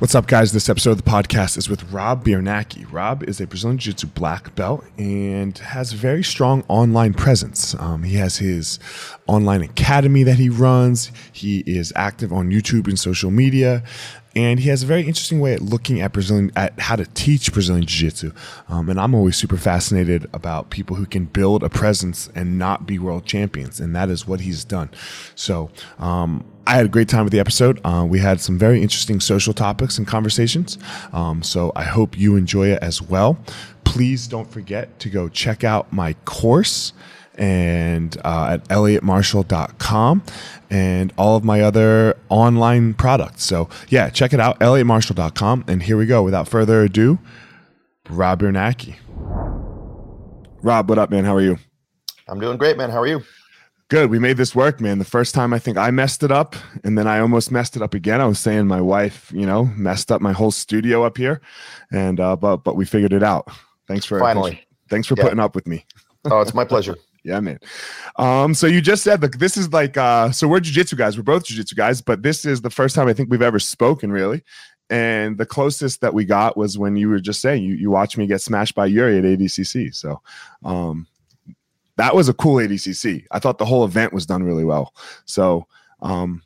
What's up, guys? This episode of the podcast is with Rob Biernacki. Rob is a Brazilian Jiu Jitsu black belt and has a very strong online presence. Um, he has his online academy that he runs. He is active on YouTube and social media and he has a very interesting way at looking at Brazilian at how to teach Brazilian Jiu-Jitsu. Um, and I'm always super fascinated about people who can build a presence and not be world champions, and that is what he's done. So um, I had a great time with the episode. Uh, we had some very interesting social topics and conversations. Um, so I hope you enjoy it as well. Please don't forget to go check out my course and uh, at elliottmarshall.com and all of my other online products. So, yeah, check it out, elliottmarshall.com. And here we go. Without further ado, Rob Biernacki. Rob, what up, man? How are you? I'm doing great, man. How are you? Good. We made this work, man. The first time I think I messed it up, and then I almost messed it up again. I was saying my wife, you know, messed up my whole studio up here, and uh, but but we figured it out. Thanks for finally. Thanks, for yeah. putting up with me. oh, it's my pleasure. Yeah, man. Um, so you just said that this is like uh so we're jujitsu guys, we're both jujitsu guys, but this is the first time I think we've ever spoken really. And the closest that we got was when you were just saying you you watched me get smashed by Yuri at ADCC. So um that was a cool ADCC. I thought the whole event was done really well. So um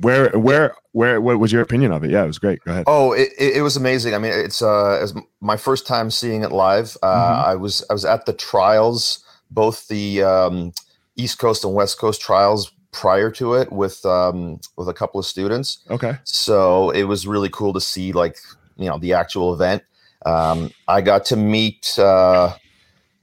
where where where what was your opinion of it yeah it was great go ahead oh it, it was amazing i mean it's uh as my first time seeing it live uh mm-hmm. i was i was at the trials both the um, East Coast and West Coast trials prior to it with um, with a couple of students. Okay. So it was really cool to see like you know the actual event. Um, I got to meet uh,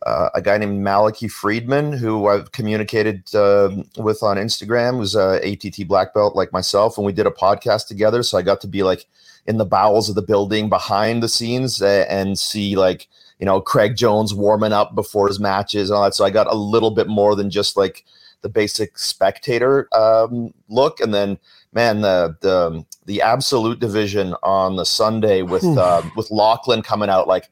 uh, a guy named Malachy Friedman, who I've communicated uh, with on Instagram, who's a ATT black belt like myself, and we did a podcast together. So I got to be like in the bowels of the building behind the scenes and see like you know, Craig Jones warming up before his matches and all that. So I got a little bit more than just like the basic spectator um, look. And then, man, the the the absolute division on the Sunday with uh, with Lachlan coming out. Like,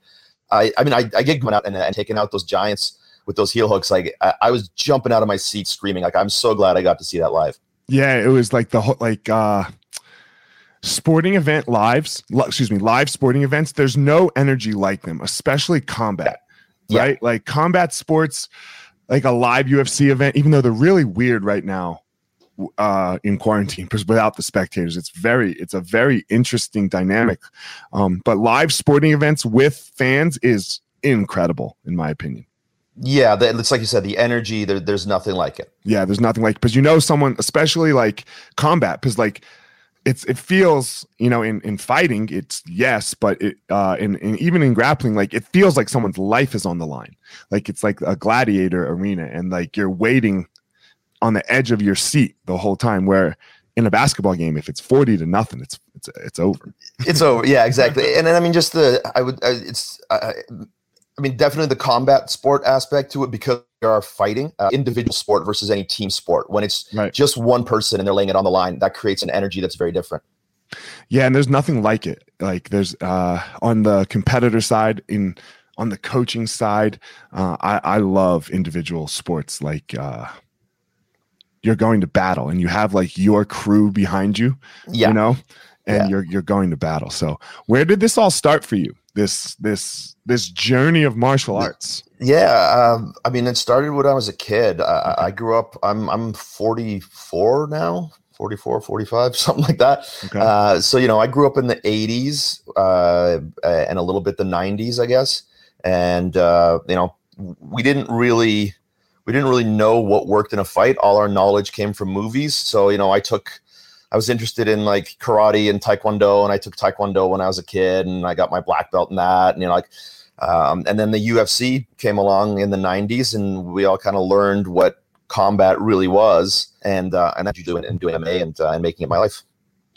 I I mean, I, I get going out and, and taking out those giants with those heel hooks. Like, I, I was jumping out of my seat screaming. Like, I'm so glad I got to see that live. Yeah, it was like the whole like. uh sporting event lives, excuse me, live sporting events, there's no energy like them, especially combat, yeah. right? Like combat sports, like a live UFC event, even though they're really weird right now uh in quarantine because without the spectators. It's very it's a very interesting dynamic. Um but live sporting events with fans is incredible in my opinion. Yeah it's like you said the energy there, there's nothing like it. Yeah there's nothing like because you know someone especially like combat because like it's it feels you know in in fighting it's yes but it uh in, in even in grappling like it feels like someone's life is on the line. Like it's like a gladiator arena and like you're waiting on the edge of your seat the whole time. Where in a basketball game, if it's forty to nothing, it's it's it's over. It's over. Yeah, exactly. And then I mean, just the I would uh, it's. Uh, I mean, definitely the combat sport aspect to it because they are fighting uh, individual sport versus any team sport. When it's right. just one person and they're laying it on the line, that creates an energy that's very different. Yeah, and there's nothing like it. Like there's uh, on the competitor side, in on the coaching side, uh, I, I love individual sports. Like uh, you're going to battle, and you have like your crew behind you. Yeah. you know, and yeah. you're you're going to battle. So, where did this all start for you? This this this journey of martial arts. Yeah, um, I mean, it started when I was a kid. I, I grew up. I'm I'm 44 now, 44, 45, something like that. Okay. Uh, so, you know, I grew up in the 80s uh, and a little bit the 90s, I guess. And, uh, you know, we didn't really. We didn't really know what worked in a fight. All our knowledge came from movies. So, you know, I took I was interested in like karate and taekwondo, and I took taekwondo when I was a kid, and I got my black belt in that, and you know, like, um, and then the UFC came along in the '90s, and we all kind of learned what combat really was, and uh, and that's doing and doing MMA and uh, and making it my life.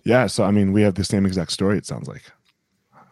Yeah, so I mean, we have the same exact story. It sounds like.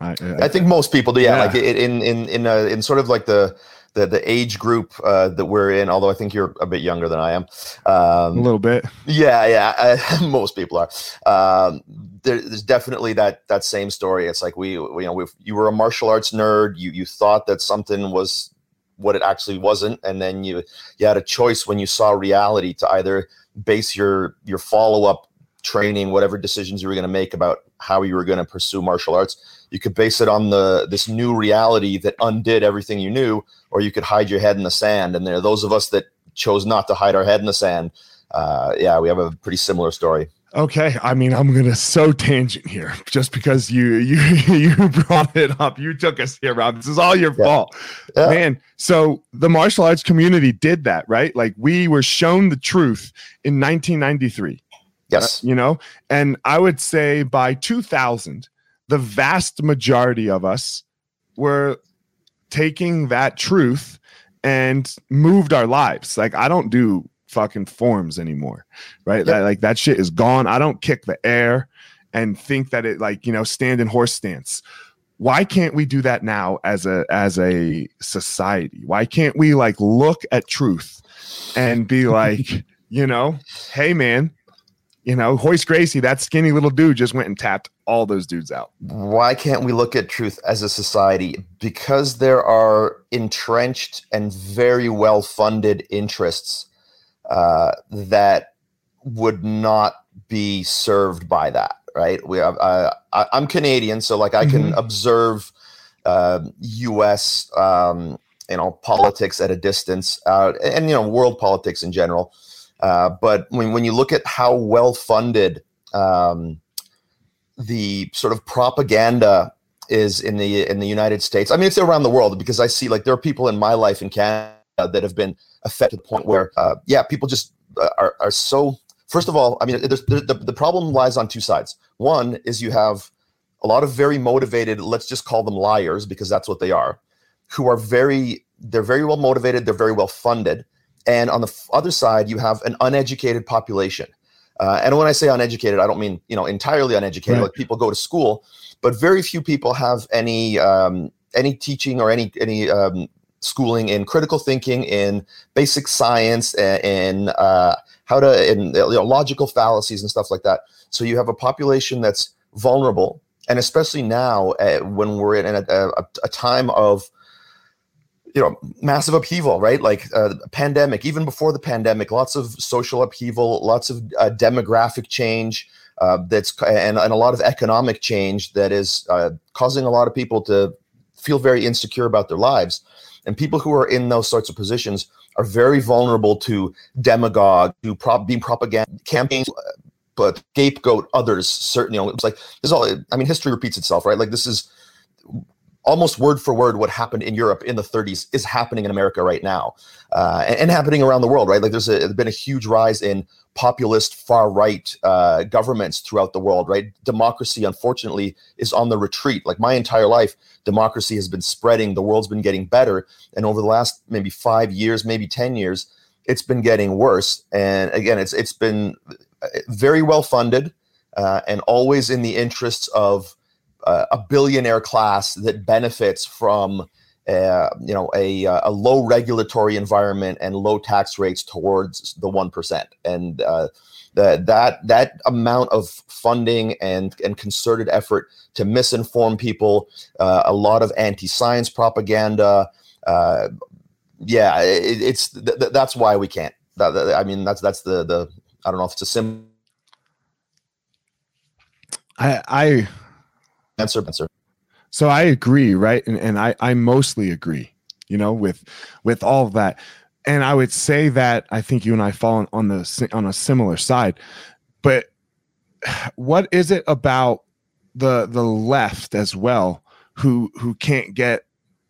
I, I, I think most people do. Yeah, yeah. like in in in uh, in sort of like the the the age group uh, that we're in. Although I think you're a bit younger than I am. Um, a little bit. Yeah, yeah. Uh, most people are. Um, there, there's definitely that that same story. It's like we, we you know, you were a martial arts nerd. You you thought that something was what it actually wasn't, and then you you had a choice when you saw reality to either base your your follow up training, whatever decisions you were going to make about how you were going to pursue martial arts. You could base it on the this new reality that undid everything you knew, or you could hide your head in the sand. And there are those of us that chose not to hide our head in the sand. Uh, yeah, we have a pretty similar story. Okay, I mean, I'm gonna so tangent here just because you you you brought it up. You took us here, Rob. This is all your yeah. fault, yeah. man. So the martial arts community did that, right? Like we were shown the truth in 1993. Yes. Uh, you know, and I would say by 2000, the vast majority of us were taking that truth and moved our lives. Like I don't do fucking forms anymore, right? Yep. That, like that shit is gone. I don't kick the air and think that it like, you know, stand in horse stance. Why can't we do that now as a as a society? Why can't we like look at truth and be like, you know, hey man, you know, Royce Gracie, that skinny little dude, just went and tapped all those dudes out. Why can't we look at truth as a society? Because there are entrenched and very well funded interests uh, that would not be served by that, right? We have, uh, I, am Canadian, so like I can mm-hmm. observe uh, U.S. Um, you know politics at a distance, uh, and you know world politics in general uh, but when, when you look at how well funded um, the sort of propaganda is in the in the United States, I mean it's around the world because I see like there are people in my life in Canada that have been affected to the point where uh, yeah people just uh, are are so. First of all, I mean the, the the problem lies on two sides. One is you have a lot of very motivated, let's just call them liars because that's what they are, who are very they're very well motivated, they're very well funded, and on the f- other side, you have an uneducated population. Uh, and when I say uneducated, I don't mean you know entirely uneducated. Right. Like people go to school, but very few people have any um, any teaching or any any um, schooling in critical thinking, in basic science, in uh, how to in you know, logical fallacies and stuff like that. So you have a population that's vulnerable, and especially now uh, when we're in a, a, a time of you know massive upheaval right? Like uh, pandemic even before the pandemic lots of social upheaval lots of uh, demographic change uh, that's and, and a lot of economic change that is uh, causing a lot of people to feel very insecure about their lives. And people who are in those sorts of positions are very vulnerable to demagogue to prop being propaganda campaigns but scapegoat others certainly. You know, it's like this all i mean history repeats itself right? Like this is almost word for word what happened in Europe in the 30s is happening in America right now, uh, and, and, happening around the world. Right, like there's, a, there's been a huge rise in populist far right uh, governments throughout the world. Right, democracy unfortunately is on the retreat. Like my entire life, democracy has been spreading. The world's been getting better, and over the last maybe five years, maybe ten years. it's been getting worse. And again, it's it's been uh, very well funded uh, and always in the interests of uh, a billionaire class that benefits from. Uh, you know, a, a low regulatory environment and low tax rates towards the one percent, and uh, that that that amount of funding and and concerted effort to misinform people, uh, a lot of anti-science propaganda. Uh, yeah, it, it's th- th- that's why we can't. That, I mean, that's that's the the I don't know if it's a sim. I I answer answer. So I agree, right? And and I I mostly agree, you know, with with all that and I would say that I think you and I fall on, on the on a similar side. But what is it about the the left as well who who can't get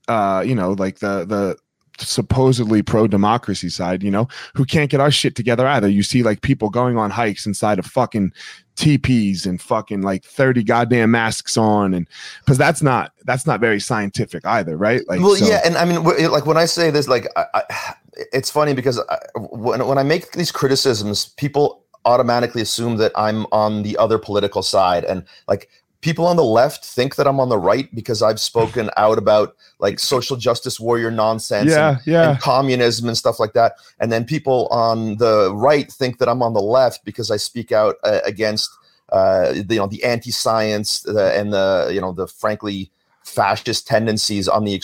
uh you know like the the supposedly pro democracy side, you know, who can't get our shit together either. You see like people going on hikes inside of fucking TPs and fucking like 30 goddamn masks on and cuz that's not that's not very scientific either, right? Like Well, so. yeah, and I mean like when I say this like I, I it's funny because I, when, when I make these criticisms, people automatically assume that I'm on the other political side. And like people on the left think that I'm on the right because I've spoken out about like social justice warrior nonsense yeah, and, yeah. and, communism and stuff like that. And then people on the right think that I'm on the left because I speak out uh, against uh, the, you know the anti-science uh, and the you know the frankly fascist tendencies on the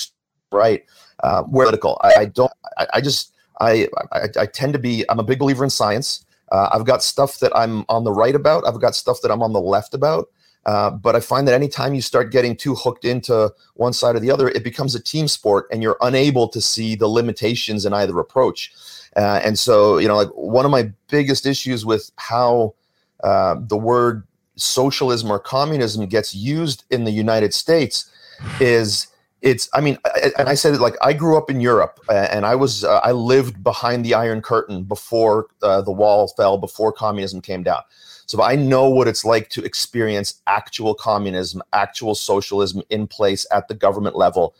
right uh, where political. I, I don't. I, I just. I, I, I tend to be. I'm a big believer in science. Uh, I've got stuff that I'm on the right about. I've got stuff that I'm on the left about. Uh, but I find that anytime you start getting too hooked into one side or the other, it becomes a team sport, and you're unable to see the limitations in either approach. Uh, and so, you know, like one of my biggest issues with how uh, the word socialism or communism gets used in the United States is it's i mean and i said it like i grew up in europe and i was uh, i lived behind the iron curtain before uh, the wall fell before communism came down so i know what it's like to experience actual communism actual socialism in place at the government level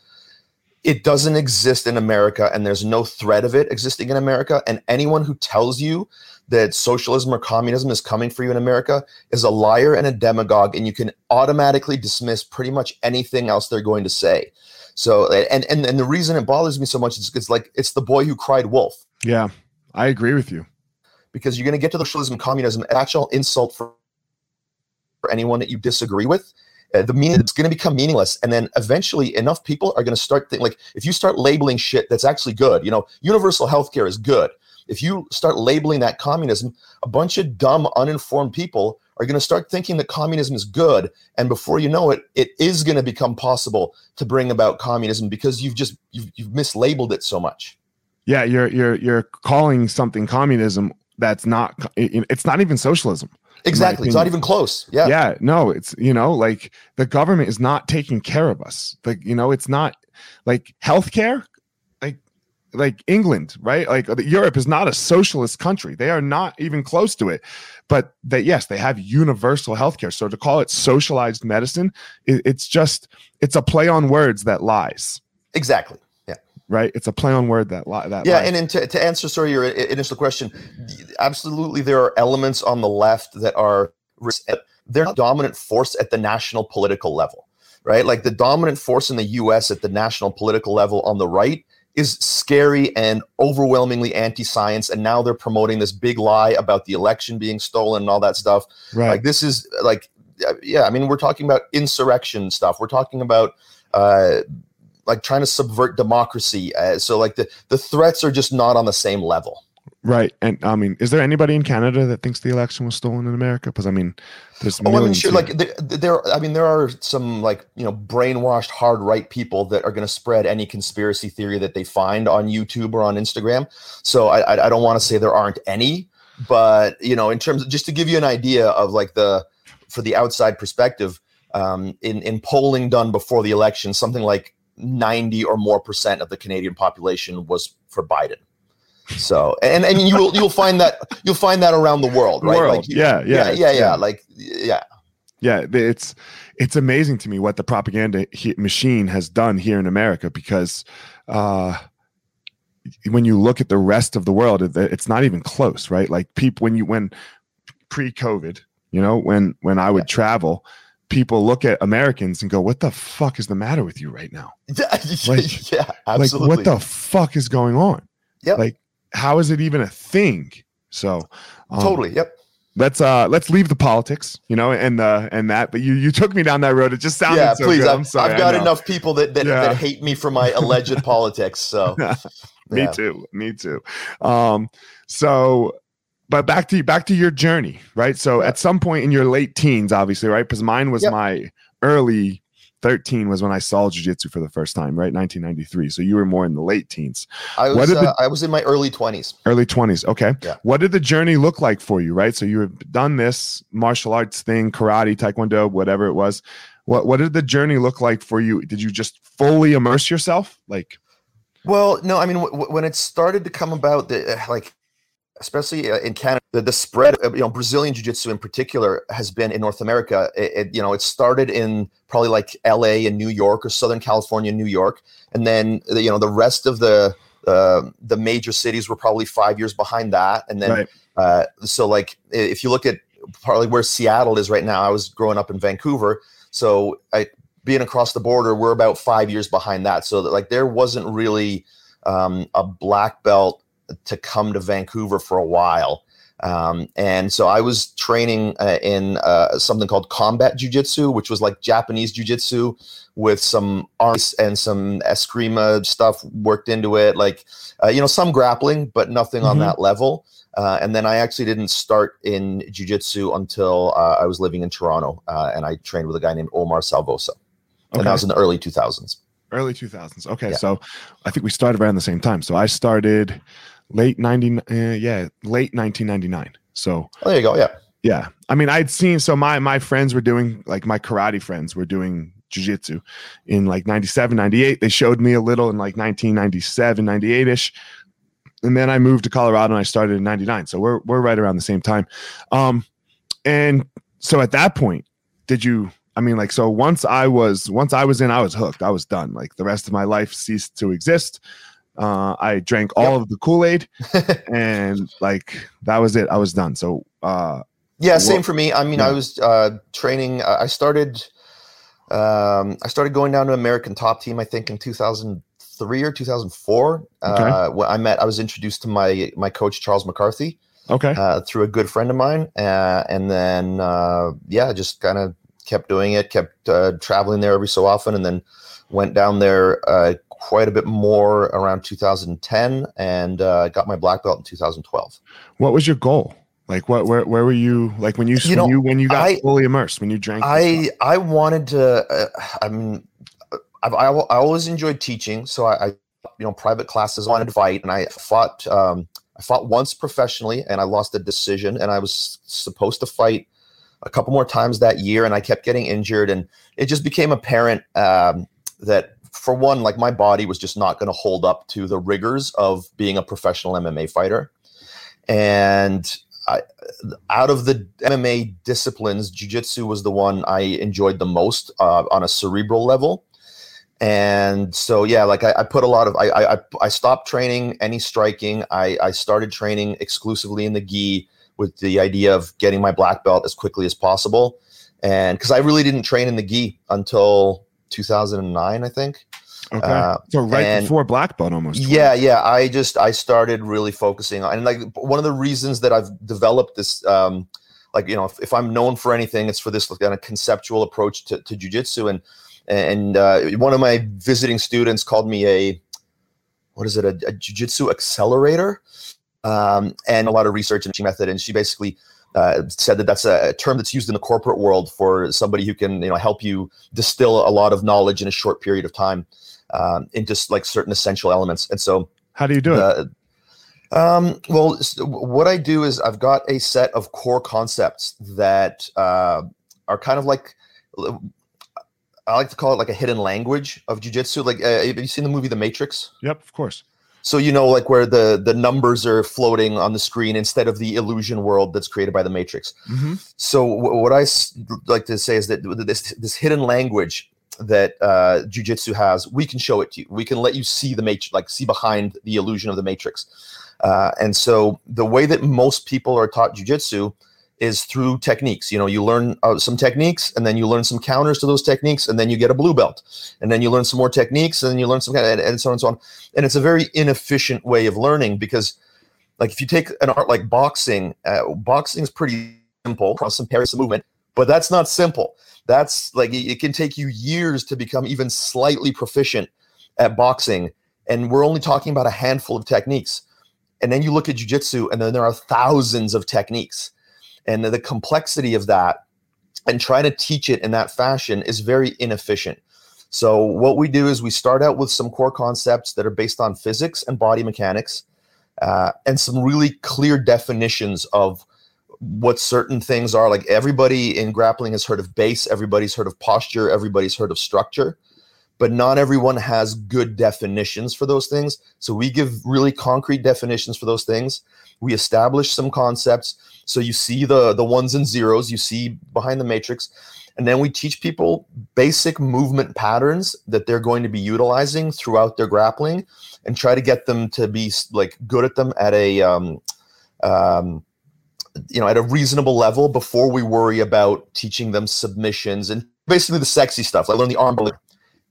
it doesn't exist in america and there's no threat of it existing in america and anyone who tells you that socialism or communism is coming for you in America is a liar and a demagogue, and you can automatically dismiss pretty much anything else they're going to say. So, and and and the reason it bothers me so much is it's like it's the boy who cried wolf. Yeah, I agree with you. Because you're going to get to socialism, communism, actual insult for, for anyone that you disagree with. Uh, the meaning it's going to become meaningless, and then eventually, enough people are going to start thinking like if you start labeling shit that's actually good. You know, universal healthcare is good if you start labeling that communism, a bunch of dumb, uninformed people are going to start thinking that communism is good. And before you know it, it is going to become possible to bring about communism because you've just you've, you've mislabeled it so much. Yeah, you're you're you're calling something communism that's not it's not even socialism. Exactly. It's not even close. Yeah. Yeah. No, it's, you know, like the government is not taking care of us. Like, you know, it's not like healthcare like like England, right? Like Europe is not a socialist country. They are not even close to it. But that yes, they have universal healthcare. So to call it socialized medicine, it, it's just it's a play on words that lies. Exactly. Right. It's a play on word that lie. That yeah. lies. And to, to answer sorry your initial question, absolutely there are elements on the left that are they're not dominant force at the national political level. Right, like the dominant force in the U.S. at the national political level on the right is scary and overwhelmingly anti-science and now they're promoting this big lie about the election being stolen and all that stuff right like this is like yeah i mean we're talking about insurrection stuff we're talking about uh like trying to subvert democracy uh, so like the the threats are just not on the same level Right. And I mean, is there anybody in Canada that thinks the election was stolen in America? Because I mean, there's oh, I mean, sure. Like there, there, I mean, there are some like you know brainwashed hard right people that are going to spread any conspiracy theory that they find on YouTube or on Instagram. So I, I, I don't want to say there aren't any, but you know, in terms of just to give you an idea of like the for the outside perspective, um, in in polling done before the election, something like ninety or more percent of the Canadian population was for Biden. So and and you'll you'll find that you'll find that around the world, right? World. Like yeah, yeah, yeah, yeah, yeah, Like yeah. Yeah, it's it's amazing to me what the propaganda he, machine has done here in America because uh when you look at the rest of the world, it's not even close, right? Like people when you when pre-COVID, you know, when when I would yeah. travel, people look at Americans and go, "What the fuck is the matter with you right now?" like, yeah, absolutely. Like, what the fuck is going on? Yeah. Like, how is it even a thing? So, um, totally. Yep. Let's uh let's leave the politics, you know, and uh and that. But you you took me down that road. It just sounded yeah. So please, I'm sorry. I've got enough people that that, yeah. that hate me for my alleged politics. So. me yeah. too. Me too. Um. So but back to back to your journey, right? So yeah. at some point in your late teens, obviously, right? Because mine was yep. my early 13 was when I saw jiu-jitsu for the first time, right? 1993. So you were more in the late teens. I was the, uh, I was in my early 20s. Early 20s. Okay. Yeah. What did the journey look like for you, right? So you have done this martial arts thing, karate, taekwondo, whatever it was. What what did the journey look like for you? Did you just fully immerse yourself? Like well, no, I mean, w- when it started to come about, the, like especially uh, in Canada, the, the spread of you know Brazilian jiu-jitsu in particular has been in North America. It, it, you know it started in probably like L.A. and New York or Southern California, New York, and then you know the rest of the uh, the major cities were probably five years behind that, and then right. uh, so like if you look at probably where Seattle is right now, I was growing up in Vancouver, so I being across the border, we're about five years behind that. So that, like there wasn't really um, a black belt to come to Vancouver for a while. Um, and so I was training uh, in uh, something called combat jujitsu, which was like Japanese jujitsu with some arms and some eskrima stuff worked into it, like uh, you know some grappling, but nothing mm-hmm. on that level. Uh, and then I actually didn't start in jujitsu until uh, I was living in Toronto, uh, and I trained with a guy named Omar Salvosa, okay. and that was in the early 2000s. Early 2000s. Okay, yeah. so I think we started around the same time. So I started late 90 uh, yeah late 1999 so oh, there you go yeah. Yeah. I mean i'd seen so my my friends were doing like my karate friends were doing jiu-jitsu in like 97 98 they showed me a little in like 1997 98ish and then i moved to colorado and i started in 99 so we're we're right around the same time. Um and so at that point did you i mean like so once i was once i was in i was hooked. I was done. Like the rest of my life ceased to exist uh, I drank all yep. of the Kool Aid, and like that was it. I was done. So uh, yeah, same for me. I mean, yeah. I was uh, training. Uh, I started. Um, I started going down to American Top Team. I think in 2003 or 2004. Okay. Uh, I met. I was introduced to my my coach Charles McCarthy. Okay. Uh, through a good friend of mine, uh, and then uh, yeah, just kind of kept doing it. Kept uh, traveling there every so often, and then went down there uh, quite a bit more around 2010 and uh, got my black belt in 2012. What was your goal? Like what, where, where were you? Like when you, you when know, you, when you got I, fully immersed, when you drank, I, I wanted to, uh, I mean, I've, I, I always enjoyed teaching. So I, I, you know, private classes wanted to fight and I fought, um, I fought once professionally and I lost a decision and I was supposed to fight a couple more times that year and I kept getting injured and it just became apparent um, that for one, like my body was just not going to hold up to the rigors of being a professional MMA fighter. And I, out of the MMA disciplines, jujitsu was the one I enjoyed the most uh, on a cerebral level. And so, yeah, like I, I put a lot of, I, I, I stopped training any striking. I, I started training exclusively in the gi with the idea of getting my black belt as quickly as possible. And because I really didn't train in the gi until 2009, I think. Okay. Uh, so right and, before black belt almost. Yeah, yeah. I just I started really focusing on and like one of the reasons that I've developed this um like you know if, if I'm known for anything it's for this kind of conceptual approach to, to jujitsu and and uh, one of my visiting students called me a what is it a, a jujitsu accelerator um, and a lot of research and method and she basically uh, said that that's a term that's used in the corporate world for somebody who can you know help you distill a lot of knowledge in a short period of time um, into like certain essential elements and so how do you do it um, well what i do is i've got a set of core concepts that uh, are kind of like I like to call it like a hidden language of jujitsu. Like, uh, have you seen the movie The Matrix? Yep, of course. So you know, like where the the numbers are floating on the screen instead of the illusion world that's created by the Matrix. Mm-hmm. So w- what I s- like to say is that this this hidden language that uh, jujitsu has, we can show it to you. We can let you see the matrix, like see behind the illusion of the matrix. Uh, and so the way that most people are taught jujitsu is through techniques. You know, you learn uh, some techniques, and then you learn some counters to those techniques, and then you get a blue belt, and then you learn some more techniques, and then you learn some kind of, and, and so on and so on. And it's a very inefficient way of learning because, like, if you take an art like boxing, uh, boxing is pretty simple, some parry, some movement, but that's not simple. That's like it can take you years to become even slightly proficient at boxing, and we're only talking about a handful of techniques. And then you look at jujitsu, and then there are thousands of techniques and the complexity of that and trying to teach it in that fashion is very inefficient. So what we do is we start out with some core concepts that are based on physics and body mechanics, uh, and some really clear definitions of what certain things are. Like everybody in grappling has heard of base, everybody's heard of posture, everybody's heard of structure, but not everyone has good definitions for those things. So we give really concrete definitions for those things. We establish some concepts so you see the the ones and zeros, you see behind the matrix, and then we teach people basic movement patterns that they're going to be utilizing throughout their grappling, and try to get them to be like good at them at a um, um, you know at a reasonable level before we worry about teaching them submissions and basically the sexy stuff. Like learn the arm.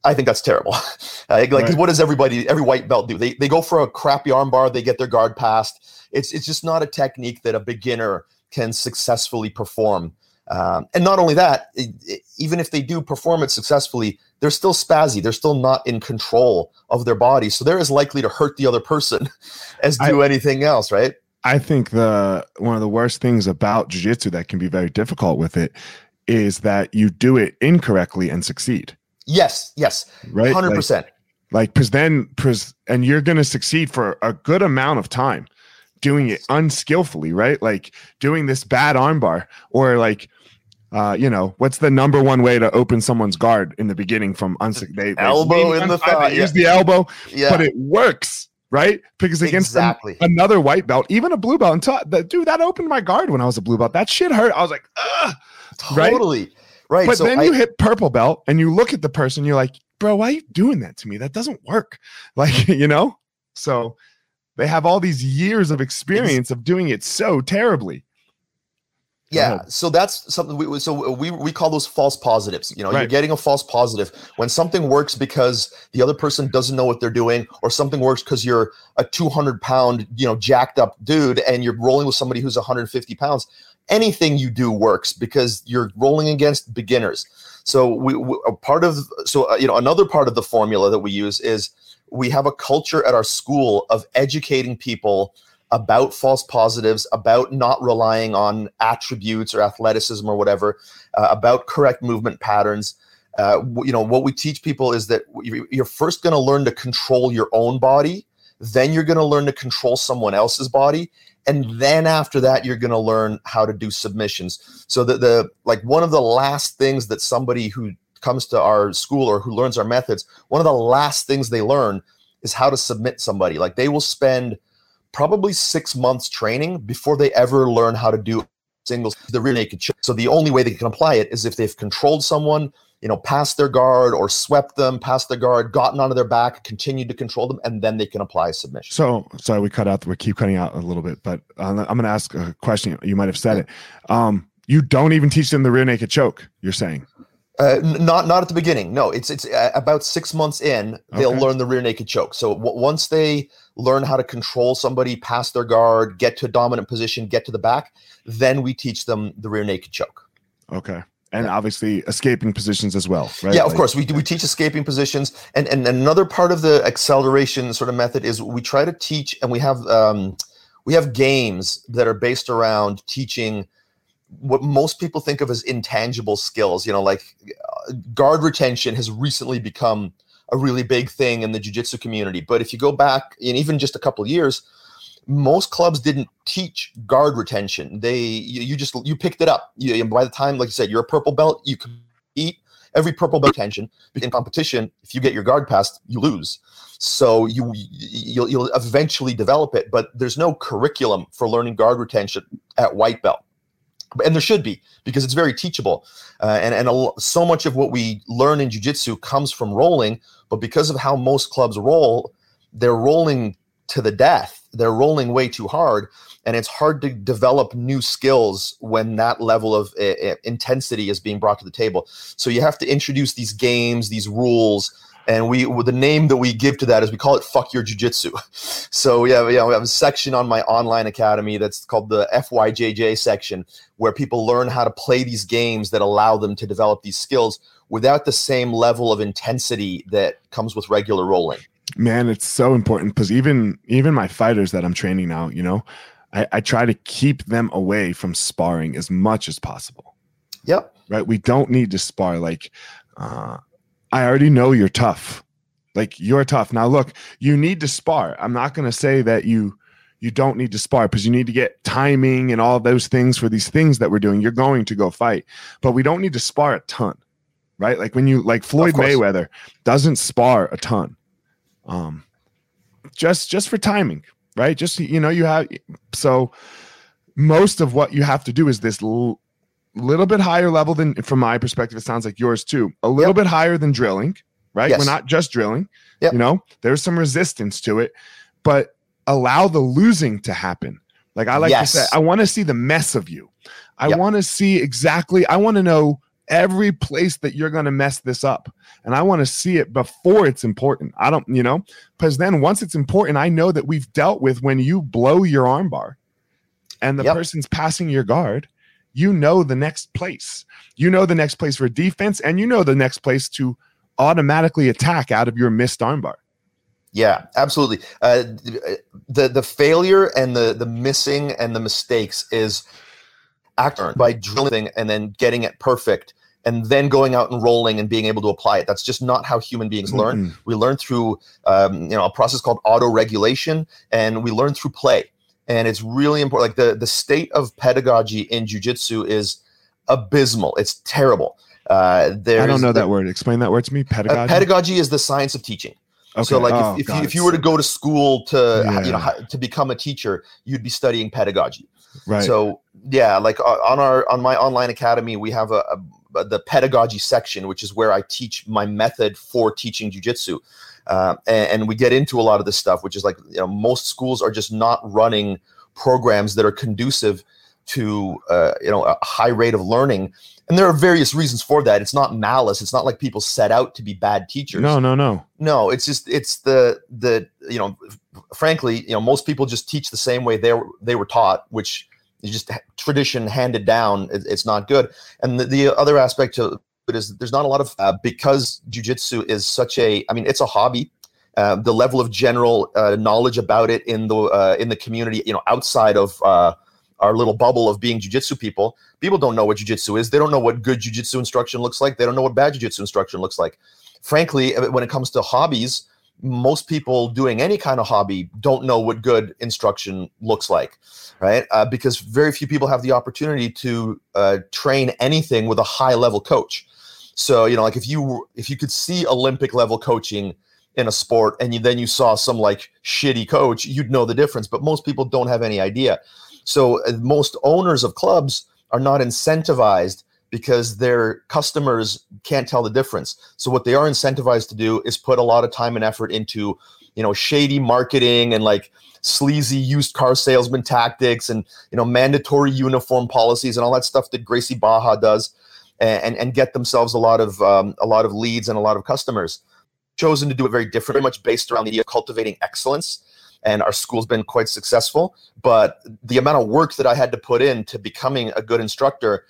I think that's terrible. like, right. what does everybody, every white belt do? They, they go for a crappy armbar, they get their guard passed, it's it's just not a technique that a beginner can successfully perform. Um, and not only that, it, it, even if they do perform it successfully, they're still spazzy. They're still not in control of their body, so they're as likely to hurt the other person as do I, anything else, right? I think the one of the worst things about jujitsu that can be very difficult with it is that you do it incorrectly and succeed. Yes, yes, right, hundred percent. Like, because then, and you're going to succeed for a good amount of time doing it unskillfully, right? Like doing this bad armbar or like uh, you know, what's the number one way to open someone's guard in the beginning from unsec- they, elbow in the thigh, use the elbow, yeah. but it works, right? Because against exactly. an, another white belt, even a blue belt, and t- that dude that opened my guard when I was a blue belt. That shit hurt. I was like, Ugh, totally right. Right. But so then I, you hit purple belt and you look at the person, you're like, bro, why are you doing that to me? That doesn't work. Like, you know. So they have all these years of experience of doing it so terribly. Yeah, so that's something we so we we call those false positives. You know, right. you're getting a false positive when something works because the other person doesn't know what they're doing, or something works because you're a 200 pound, you know, jacked up dude, and you're rolling with somebody who's 150 pounds. Anything you do works because you're rolling against beginners. So we, we a part of so uh, you know another part of the formula that we use is we have a culture at our school of educating people about false positives, about not relying on attributes or athleticism or whatever, uh, about correct movement patterns. Uh, you know, what we teach people is that you're first going to learn to control your own body, then you're going to learn to control someone else's body, and mm-hmm. then after that, you're going to learn how to do submissions. So that the like one of the last things that somebody who comes to our school or who learns our methods, one of the last things they learn is how to submit somebody. Like they will spend probably six months training before they ever learn how to do singles the rear naked choke. So the only way they can apply it is if they've controlled someone, you know, past their guard or swept them past their guard, gotten onto their back, continued to control them, and then they can apply submission. So sorry, we cut out. We keep cutting out a little bit, but I'm going to ask a question. You might have said it. Um, you don't even teach them the rear naked choke. You're saying uh, not not at the beginning. No, it's it's uh, about six months in they'll okay. learn the rear naked choke. So w- once they learn how to control somebody past their guard, get to a dominant position, get to the back, then we teach them the rear naked choke. Okay. And yeah. obviously escaping positions as well, right? Yeah, of like, course. We we teach escaping positions, and and another part of the acceleration sort of method is we try to teach, and we have um, we have games that are based around teaching what most people think of as intangible skills. You know, like uh, guard retention has recently become a really big thing in the jiu-jitsu community. But if you go back in even just a couple years, most clubs didn't teach guard retention. They you, you just you picked it up. You, by the time, like you said, you're a purple belt, you compete every purple belt retention in competition. If you get your guard passed, you lose. So you you'll, you'll eventually develop it, but there's no curriculum for learning guard retention at white belt. and there should be because it's very teachable uh, and and a, so much of what we learn in jiu-jitsu comes from rolling but because of how most clubs roll they're rolling to the death. They're rolling way too hard and it's hard to develop new skills when that level of uh, intensity is being brought to the table. So you have to introduce these games these rules and we the name that we give to that is we call it fuck your jiu-jitsu. So we have, you know, we have a section on my online academy that's called the fyjj section where people learn how to play these games that allow them to develop these skills without the same level of intensity that comes with regular rolling man it's so important because even even my fighters that i'm training now you know I, I try to keep them away from sparring as much as possible yep right we don't need to spar like uh I already know you're tough. Like you're tough. Now look, you need to spar. I'm not going to say that you you don't need to spar because you need to get timing and all those things for these things that we're doing. You're going to go fight, but we don't need to spar a ton, right? Like when you like Floyd Mayweather doesn't spar a ton, um, just just for timing, right? Just you know you have so most of what you have to do is this little bit higher level than from my perspective it sounds like yours too a little yep. bit higher than drilling right yes. we're not just drilling yep. you know there's some resistance to it but allow the losing to happen like i like yes. to say i want to see the mess of you i yep. want to see exactly i want to know every place that you're going to mess this up and i want to see it before it's important i don't you know because then once it's important i know that we've dealt with when you blow your armbar and the person's passing your guard you know the next place. You know the next place for defense, and you know the next place to automatically attack out of your missed armbar. Yeah, absolutely. Uh, the the failure and the the missing and the mistakes is acting by drilling and then getting it perfect and then going out and rolling and being able to apply it. That's just not how human beings learn. Mm-hmm. We learn through um, you know a process called auto regulation, and we learn through play and it's really important. Like the the state of pedagogy in jujitsu is abysmal. It's terrible. Uh, I don't know the, that word. Explain that word to me. Pedagogy. Uh, pedagogy is the science of teaching. Okay. So, like, oh, if, if, you, if you were to go to school to yeah. you know to become a teacher, you'd be studying pedagogy. Right. So, yeah, like on our on my online academy, we have a, a the pedagogy section, which is where I teach my method for teaching jujitsu. Uh, and, and, we get into a lot of this stuff, which is like you know most schools are just not running programs that are conducive to uh, you know a high rate of learning, and there are various reasons for that. It's not malice. It's not like people set out to be bad teachers. No, no, no. No, it's just it's the the you know, frankly, you know, most people just teach the same way they were they were taught, which is just tradition handed down. it's not good. And the, the other aspect to it is there's not a lot of uh, because jujitsu is such a I mean it's a hobby. Uh, the level of general uh, knowledge about it in the uh, in the community, you know, outside of uh, our little bubble of being jujitsu people, people don't know what jujitsu is. They don't know what good jujitsu instruction looks like. They don't know what bad jujitsu instruction looks like. Frankly, when it comes to hobbies, most people doing any kind of hobby don't know what good instruction looks like, right? Uh, because very few people have the opportunity to uh, train anything with a high level coach. So you know, like if you if you could see Olympic level coaching in a sport, and you, then you saw some like shitty coach, you'd know the difference. But most people don't have any idea. So uh, most owners of clubs are not incentivized because their customers can't tell the difference. So what they are incentivized to do is put a lot of time and effort into, you know, shady marketing and like sleazy used car salesman tactics and you know mandatory uniform policies and all that stuff that Gracie Barra does and, and get themselves a lot of um, a lot of leads and a lot of customers. Chosen to do it very different, very much based around the idea of cultivating excellence. And our school's been quite successful. But the amount of work that I had to put in to becoming a good instructor,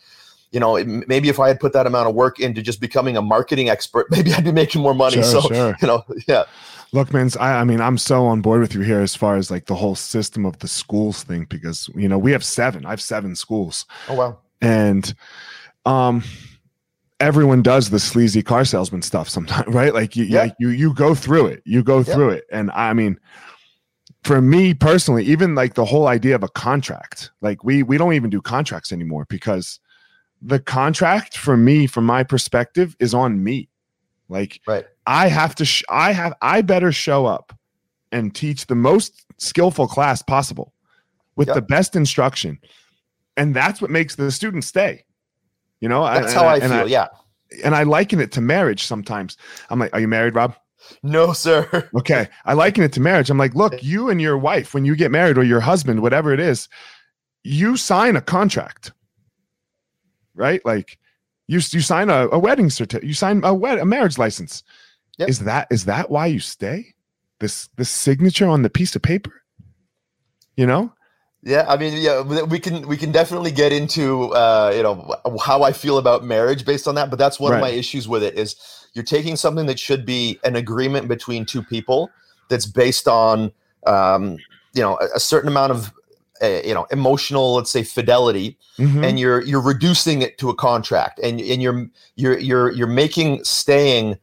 you know, maybe if I had put that amount of work into just becoming a marketing expert, maybe I'd be making more money. Sure, so, sure. you know, yeah. Look, man, I, I mean, I'm so on board with you here as far as like the whole system of the schools thing because you know we have seven. I have seven schools. Oh wow! And um everyone does the sleazy car salesman stuff sometimes right like you yeah. you you go through it you go through it and i mean for me personally even like the whole idea of a contract like we we don't even do contracts anymore because the contract for me from my perspective is on me like right i have to sh- i have i better show up and teach the most skillful class possible with yep. the best instruction and that's what makes the student stay. You know, that's how I, I feel. I, yeah, and I liken it to marriage sometimes. I'm like, "Are you married, Rob?" No, sir. okay, I liken it to marriage. I'm like, look, you and your wife, when you get married, or your husband, whatever it is, you sign a contract, right? Like, you you sign a, a wedding certificate, you sign a wed- a marriage license. Yep. Is that is that why you stay? This this signature on the piece of paper, you know? Yeah, I mean, yeah, we can we can definitely get into uh, you know how I feel about marriage based on that, but that's one right. of my issues with it is you're taking something that should be an agreement between two people that's based on um, you know a, a certain amount of uh, you know emotional let's say fidelity mm-hmm. and you're you're reducing it to a contract and and you're you're you're you're making staying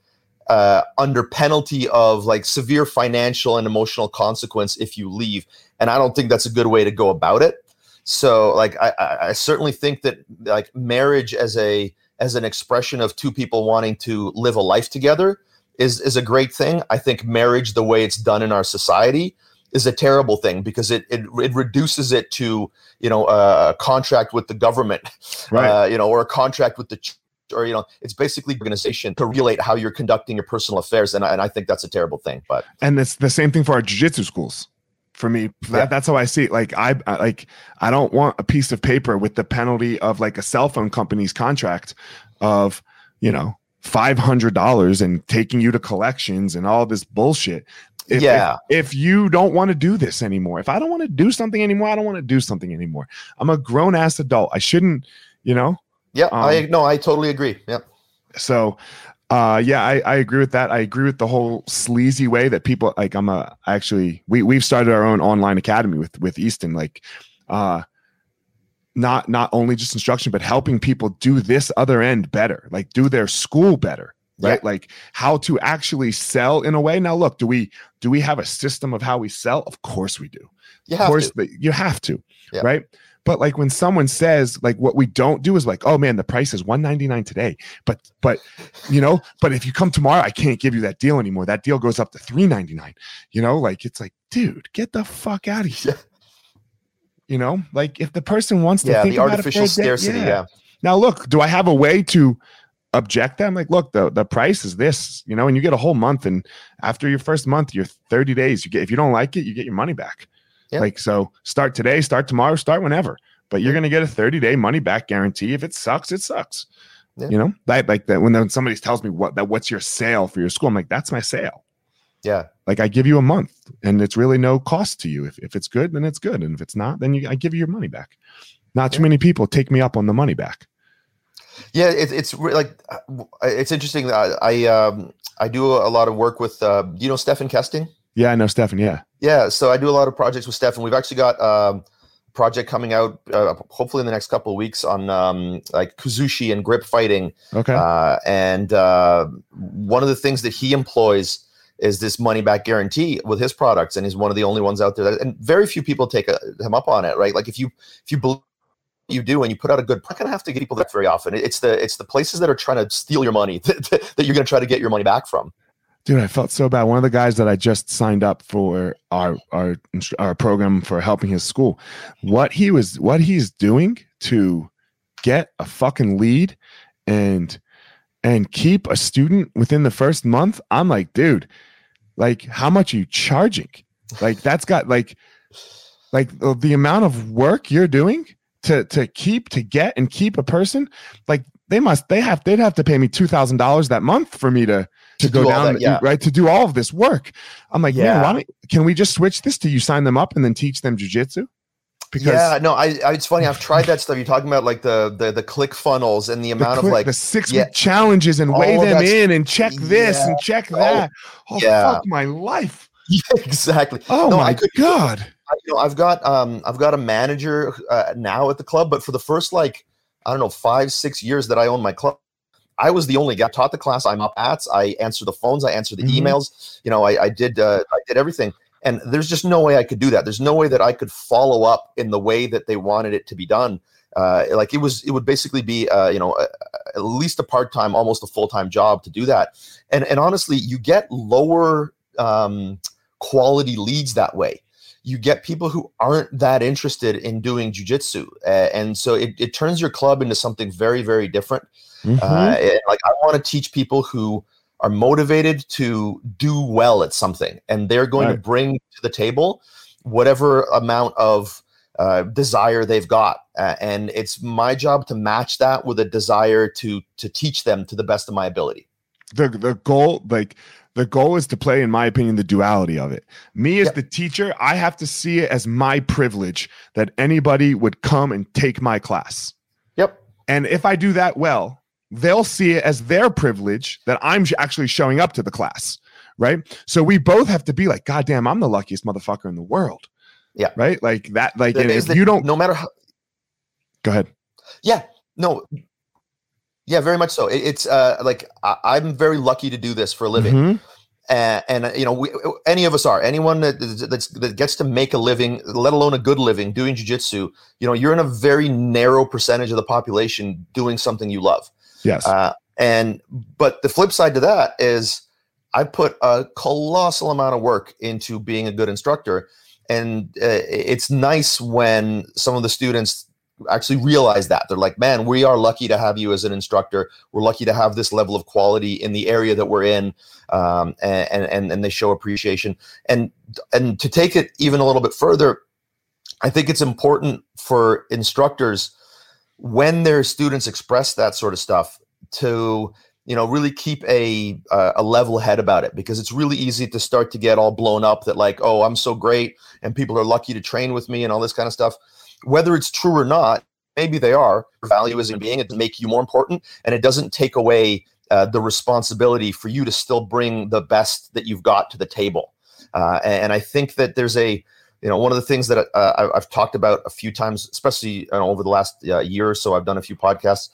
uh, under penalty of like severe financial and emotional consequence if you leave and I don't think that's a good way to go about it. So, like, I, I certainly think that like marriage as a as an expression of two people wanting to live a life together is is a great thing. I think marriage, the way it's done in our society, is a terrible thing because it it, it reduces it to you know a contract with the government, right. uh, you know, or a contract with the ch- or you know it's basically organization to regulate how you're conducting your personal affairs and I, and I think that's a terrible thing but and it's the same thing for our jiu-jitsu schools for me that, yeah. that's how i see it like I, I like i don't want a piece of paper with the penalty of like a cell phone company's contract of you know $500 and taking you to collections and all this bullshit if, yeah if, if you don't want to do this anymore if i don't want to do something anymore i don't want to do something anymore i'm a grown ass adult i shouldn't you know yeah um, i no i totally agree yeah so uh, yeah, I, I agree with that. I agree with the whole sleazy way that people like. I'm a actually we we've started our own online academy with with Easton. Like, uh, not not only just instruction, but helping people do this other end better, like do their school better, right? Yeah. Like how to actually sell in a way. Now, look, do we do we have a system of how we sell? Of course we do. You of course, to. you have to, yeah. right? But like when someone says like what we don't do is like, oh man, the price is 199 today. But but you know, but if you come tomorrow, I can't give you that deal anymore. That deal goes up to 399. You know, like it's like, dude, get the fuck out of here. You know, like if the person wants to yeah, think the artificial scarcity, yeah. yeah. Now look, do I have a way to object them like look the the price is this you know and you get a whole month and after your first month you're 30 days you get if you don't like it you get your money back Yep. Like so, start today, start tomorrow, start whenever. But you're gonna get a 30 day money back guarantee. If it sucks, it sucks. Yeah. You know, that like that when, when somebody tells me what that what's your sale for your school, I'm like, that's my sale. Yeah. Like I give you a month and it's really no cost to you. If, if it's good, then it's good. And if it's not, then you, I give you your money back. Not too many people take me up on the money back. Yeah, it, it's re- like uh, it's interesting. I I, um, I do a lot of work with. Uh, you know Stephan Kesting? Yeah, I know Stephan. Yeah. Yeah. So I do a lot of projects with Stephan. We've actually got um, a project coming out, uh, hopefully in the next couple of weeks on um, like Kuzushi and grip fighting. Okay. Uh, and uh, one of the things that he employs is this money back guarantee with his products, and he's one of the only ones out there. That, and very few people take a, him up on it, right? Like if you if you believe you do and you put out a good not gonna have to get people that very often it's the it's the places that are trying to steal your money that, that you're gonna try to get your money back from Dude, I felt so bad. One of the guys that I just signed up for our our our program for helping his school, what he was what he's doing to get a fucking lead and and keep a student within the first month, I'm like, dude, like how much are you charging? Like that's got like like the amount of work you're doing to to keep to get and keep a person, like they must they have they'd have to pay me two thousand dollars that month for me to to, to go down, that, yeah. right? To do all of this work. I'm like, yeah. man, can we just switch this to you sign them up and then teach them jujitsu? Because yeah, no, I, I, it's funny. I've tried that stuff. You're talking about like the the, the ClickFunnels and the amount the click, of like the six yeah, challenges and weigh oh, them in and check this yeah, and check oh, that. Oh, yeah. fuck my life. Exactly. Oh no, my could, god. You know, I've got um I've got a manager uh, now at the club, but for the first like I don't know five six years that I own my club, I was the only guy taught the class. I'm up at. I answer the phones. I answer the mm-hmm. emails. You know, I, I did uh, I did everything. And there's just no way I could do that. There's no way that I could follow up in the way that they wanted it to be done. Uh, like it was, it would basically be, uh, you know, a, at least a part time, almost a full time job to do that. And and honestly, you get lower um, quality leads that way you get people who aren't that interested in doing jujitsu, uh, and so it, it turns your club into something very very different. Mm-hmm. Uh, like I want to teach people who are motivated to do well at something, and they're going right. to bring to the table whatever amount of uh, desire they've got, uh, and it's my job to match that with a desire to to teach them to the best of my ability. The the goal, like the goal is to play, in my opinion, the duality of it. Me as the teacher, I have to see it as my privilege that anybody would come and take my class. Yep. And if I do that well, they'll see it as their privilege that I'm actually showing up to the class. Right. So we both have to be like, God damn, I'm the luckiest motherfucker in the world. Yeah. Right. Like that. Like, if you don't, no matter how, go ahead. Yeah. No, yeah, very much so. It, it's uh, like I, am very lucky to do this for a living. Mm-hmm. Uh, and you know, we, any of us are. Anyone that that's, that gets to make a living, let alone a good living, doing jujitsu, you know, you're in a very narrow percentage of the population doing something you love. Yes. Uh, and but the flip side to that is, I put a colossal amount of work into being a good instructor, and uh, it's nice when some of the students actually realize that. They're like man we are lucky to have you as an instructor. We're lucky to have this level of quality in the area that we're in um, and, and and they show appreciation. And and to take it even a little bit further i think it's important for instructors when their students express that sort of stuff to you know really keep a uh, a level head about it because it's really easy to start to get all blown up that like oh i'm so great and people are lucky to train with me and all this kind of stuff whether it's true or not, maybe they are. Value as a being, it make you more important, and it doesn't take away uh, the responsibility for you to still bring the best that you've got to the table. Uh, and I think that there's a, you know, one of the things that uh, I've talked about a few times, especially you know, over the last uh, year or so, I've done a few podcasts.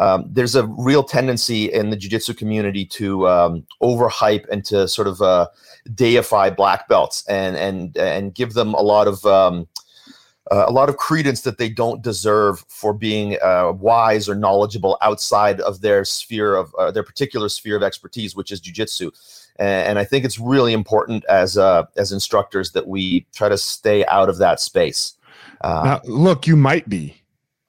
Um, there's a real tendency in the jiu-jitsu community to um, overhype and to sort of uh, deify black belts and and and give them a lot of um, uh, a lot of credence that they don't deserve for being uh, wise or knowledgeable outside of their sphere of uh, their particular sphere of expertise, which is jujitsu. And, and I think it's really important as uh, as instructors that we try to stay out of that space. Uh, now, look, you might be,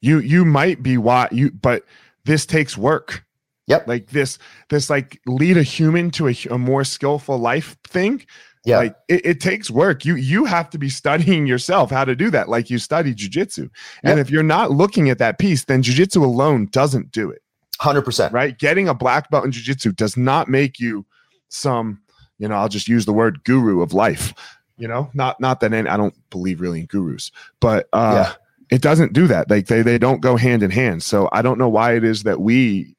you you might be why you, but this takes work. Yep. Like this, this like lead a human to a, a more skillful life thing yeah. Like it, it, takes work. You you have to be studying yourself how to do that like you study jiu-jitsu and if you're not looking at that piece then jiu-jitsu alone doesn't do it. 100% right? Getting a black belt in jiu-jitsu does not make you some you know i'll just use the word guru of life. You know not not that any, i don't believe really in gurus but uh yeah. it doesn't do that. Like they they don't go hand in hand. So i don't know why it is that we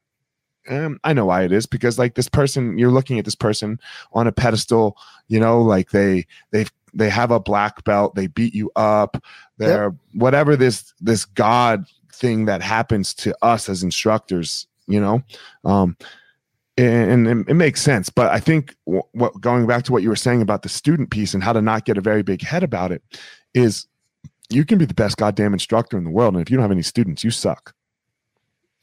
um, I know why it is because like this person, you're looking at this person on a pedestal, you know, like they they they have a black belt, they beat you up, they're yep. whatever this this god thing that happens to us as instructors, you know, um, and, and it makes sense. But I think what going back to what you were saying about the student piece and how to not get a very big head about it is you can be the best goddamn instructor in the world, and if you don't have any students, you suck.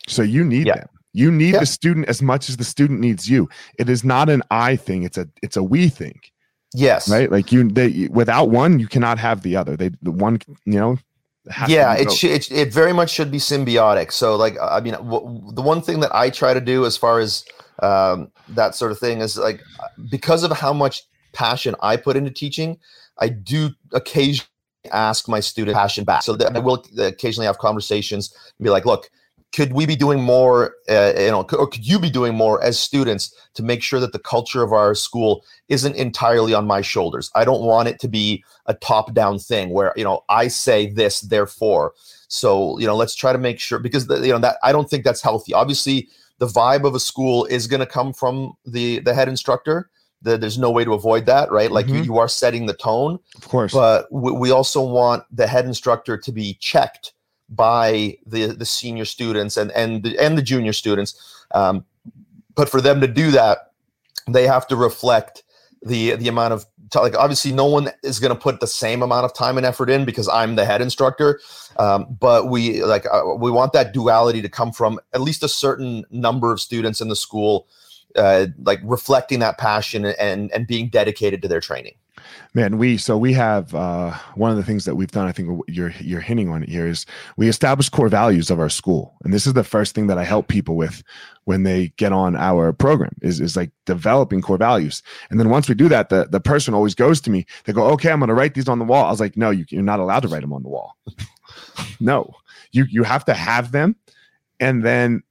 So you need yeah. them. You need the student as much as the student needs you. It is not an I thing. It's a it's a we thing. Yes. Right. Like you, they without one, you cannot have the other. They the one, you know. Yeah, it should. It, it very much should be symbiotic. So, like, I mean, w- the one thing that I try to do as far as um, that sort of thing is like because of how much passion I put into teaching, I do occasionally ask my student passion back. So that I will occasionally have conversations and be like, look, could we be doing more uh, you know or could you be doing more as students to make sure that the culture of our school isn't entirely on my shoulders? I don't want it to be a top down thing where you know i say this therefore. So you know let's try to make sure because the, you know that i don't think that's healthy. Obviously the vibe of a school is going to come from the the head instructor. The, there's no way to avoid that right? Like mm-hmm. you, you are setting the tone. Of course. But we, we also want the head instructor to be checked by the the senior students and and the, and the junior students. Um, but for them to do that, they have to reflect the the amount of t- like obviously no one is going to put the same amount of time and effort in because I'm the head instructor. Um, but we like uh, we want that duality to come from at least a certain number of students in the school, uh, like reflecting that passion and and being dedicated to their training. Man, we so we have uh, one of the things that we've done. I think you're you're hinting on it here is we establish core values of our school, and this is the first thing that I help people with when they get on our program is is like developing core values. And then once we do that, the the person always goes to me. They go, "Okay, I'm going to write these on the wall." I was like, "No, you, you're not allowed to write them on the wall. no, you you have to have them, and then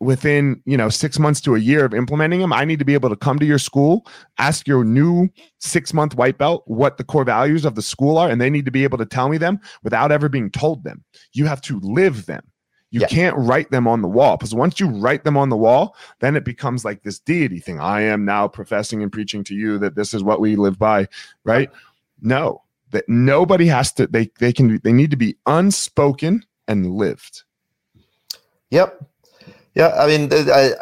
within you know six months to a year of implementing them i need to be able to come to your school ask your new six month white belt what the core values of the school are and they need to be able to tell me them without ever being told them. You have to live them. You can't write them on the wall because once you write them on the wall then it becomes like this deity thing. I am now professing and preaching to you that this is what we live by right? No that nobody has to they they can they need to be unspoken and lived. Yep yeah, I mean, I,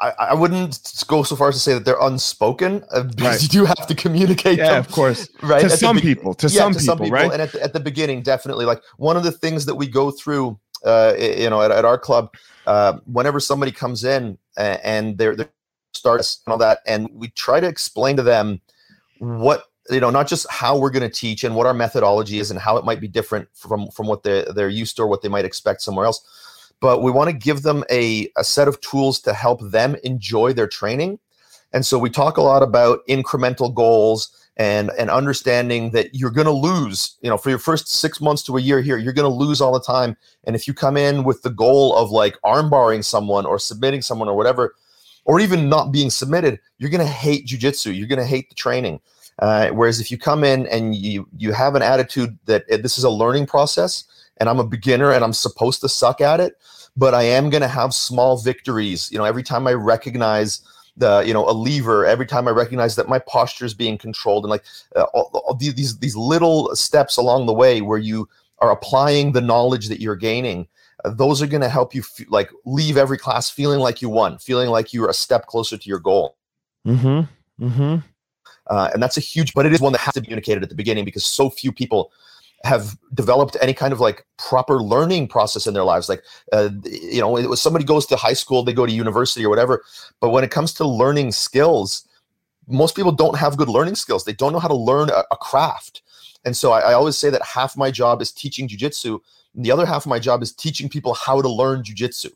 I, I wouldn't go so far as to say that they're unspoken uh, because right. you do have to communicate. Yeah, them, of course. Right. To some be- people. To, yeah, some, to people, some people. Right. And at the, at the beginning, definitely. Like one of the things that we go through, uh, you know, at, at our club, uh, whenever somebody comes in and they're, they're starts and all that, and we try to explain to them what you know not just how we're going to teach and what our methodology is and how it might be different from from what they're, they're used to or what they might expect somewhere else but we want to give them a, a set of tools to help them enjoy their training. And so we talk a lot about incremental goals and and understanding that you're going to lose you know for your first six months to a year here you're going to lose all the time and if you come in with the goal of like armbarring someone or submitting someone or whatever or even not being submitted you're going to hate jujitsu you're going to hate the training uh, whereas if you come in and you you have an attitude that this is a learning process and I'm a beginner and I'm supposed to suck at it, but I am going to have small victories. You know, every time I recognize the you know a lever every time i recognize that my posture is being controlled and like uh, all, all these these little steps along the way where you are applying the knowledge that you're gaining uh, those are going to help you f- like leave every class feeling like you won feeling like you're a step closer to your goal. Mm-hmm. Mm-hmm. Uh, and that's a huge but it is one that has to be communicated at the beginning because so few people have developed any kind of like proper learning process in their lives like uh, you know it was somebody goes to high school they go to university or whatever but when it comes to learning skills most people don't have good learning skills they don't know how to learn a, a craft and so I, I, always say that half my job is teaching jujitsu the other half of my job is teaching people how to learn jujitsu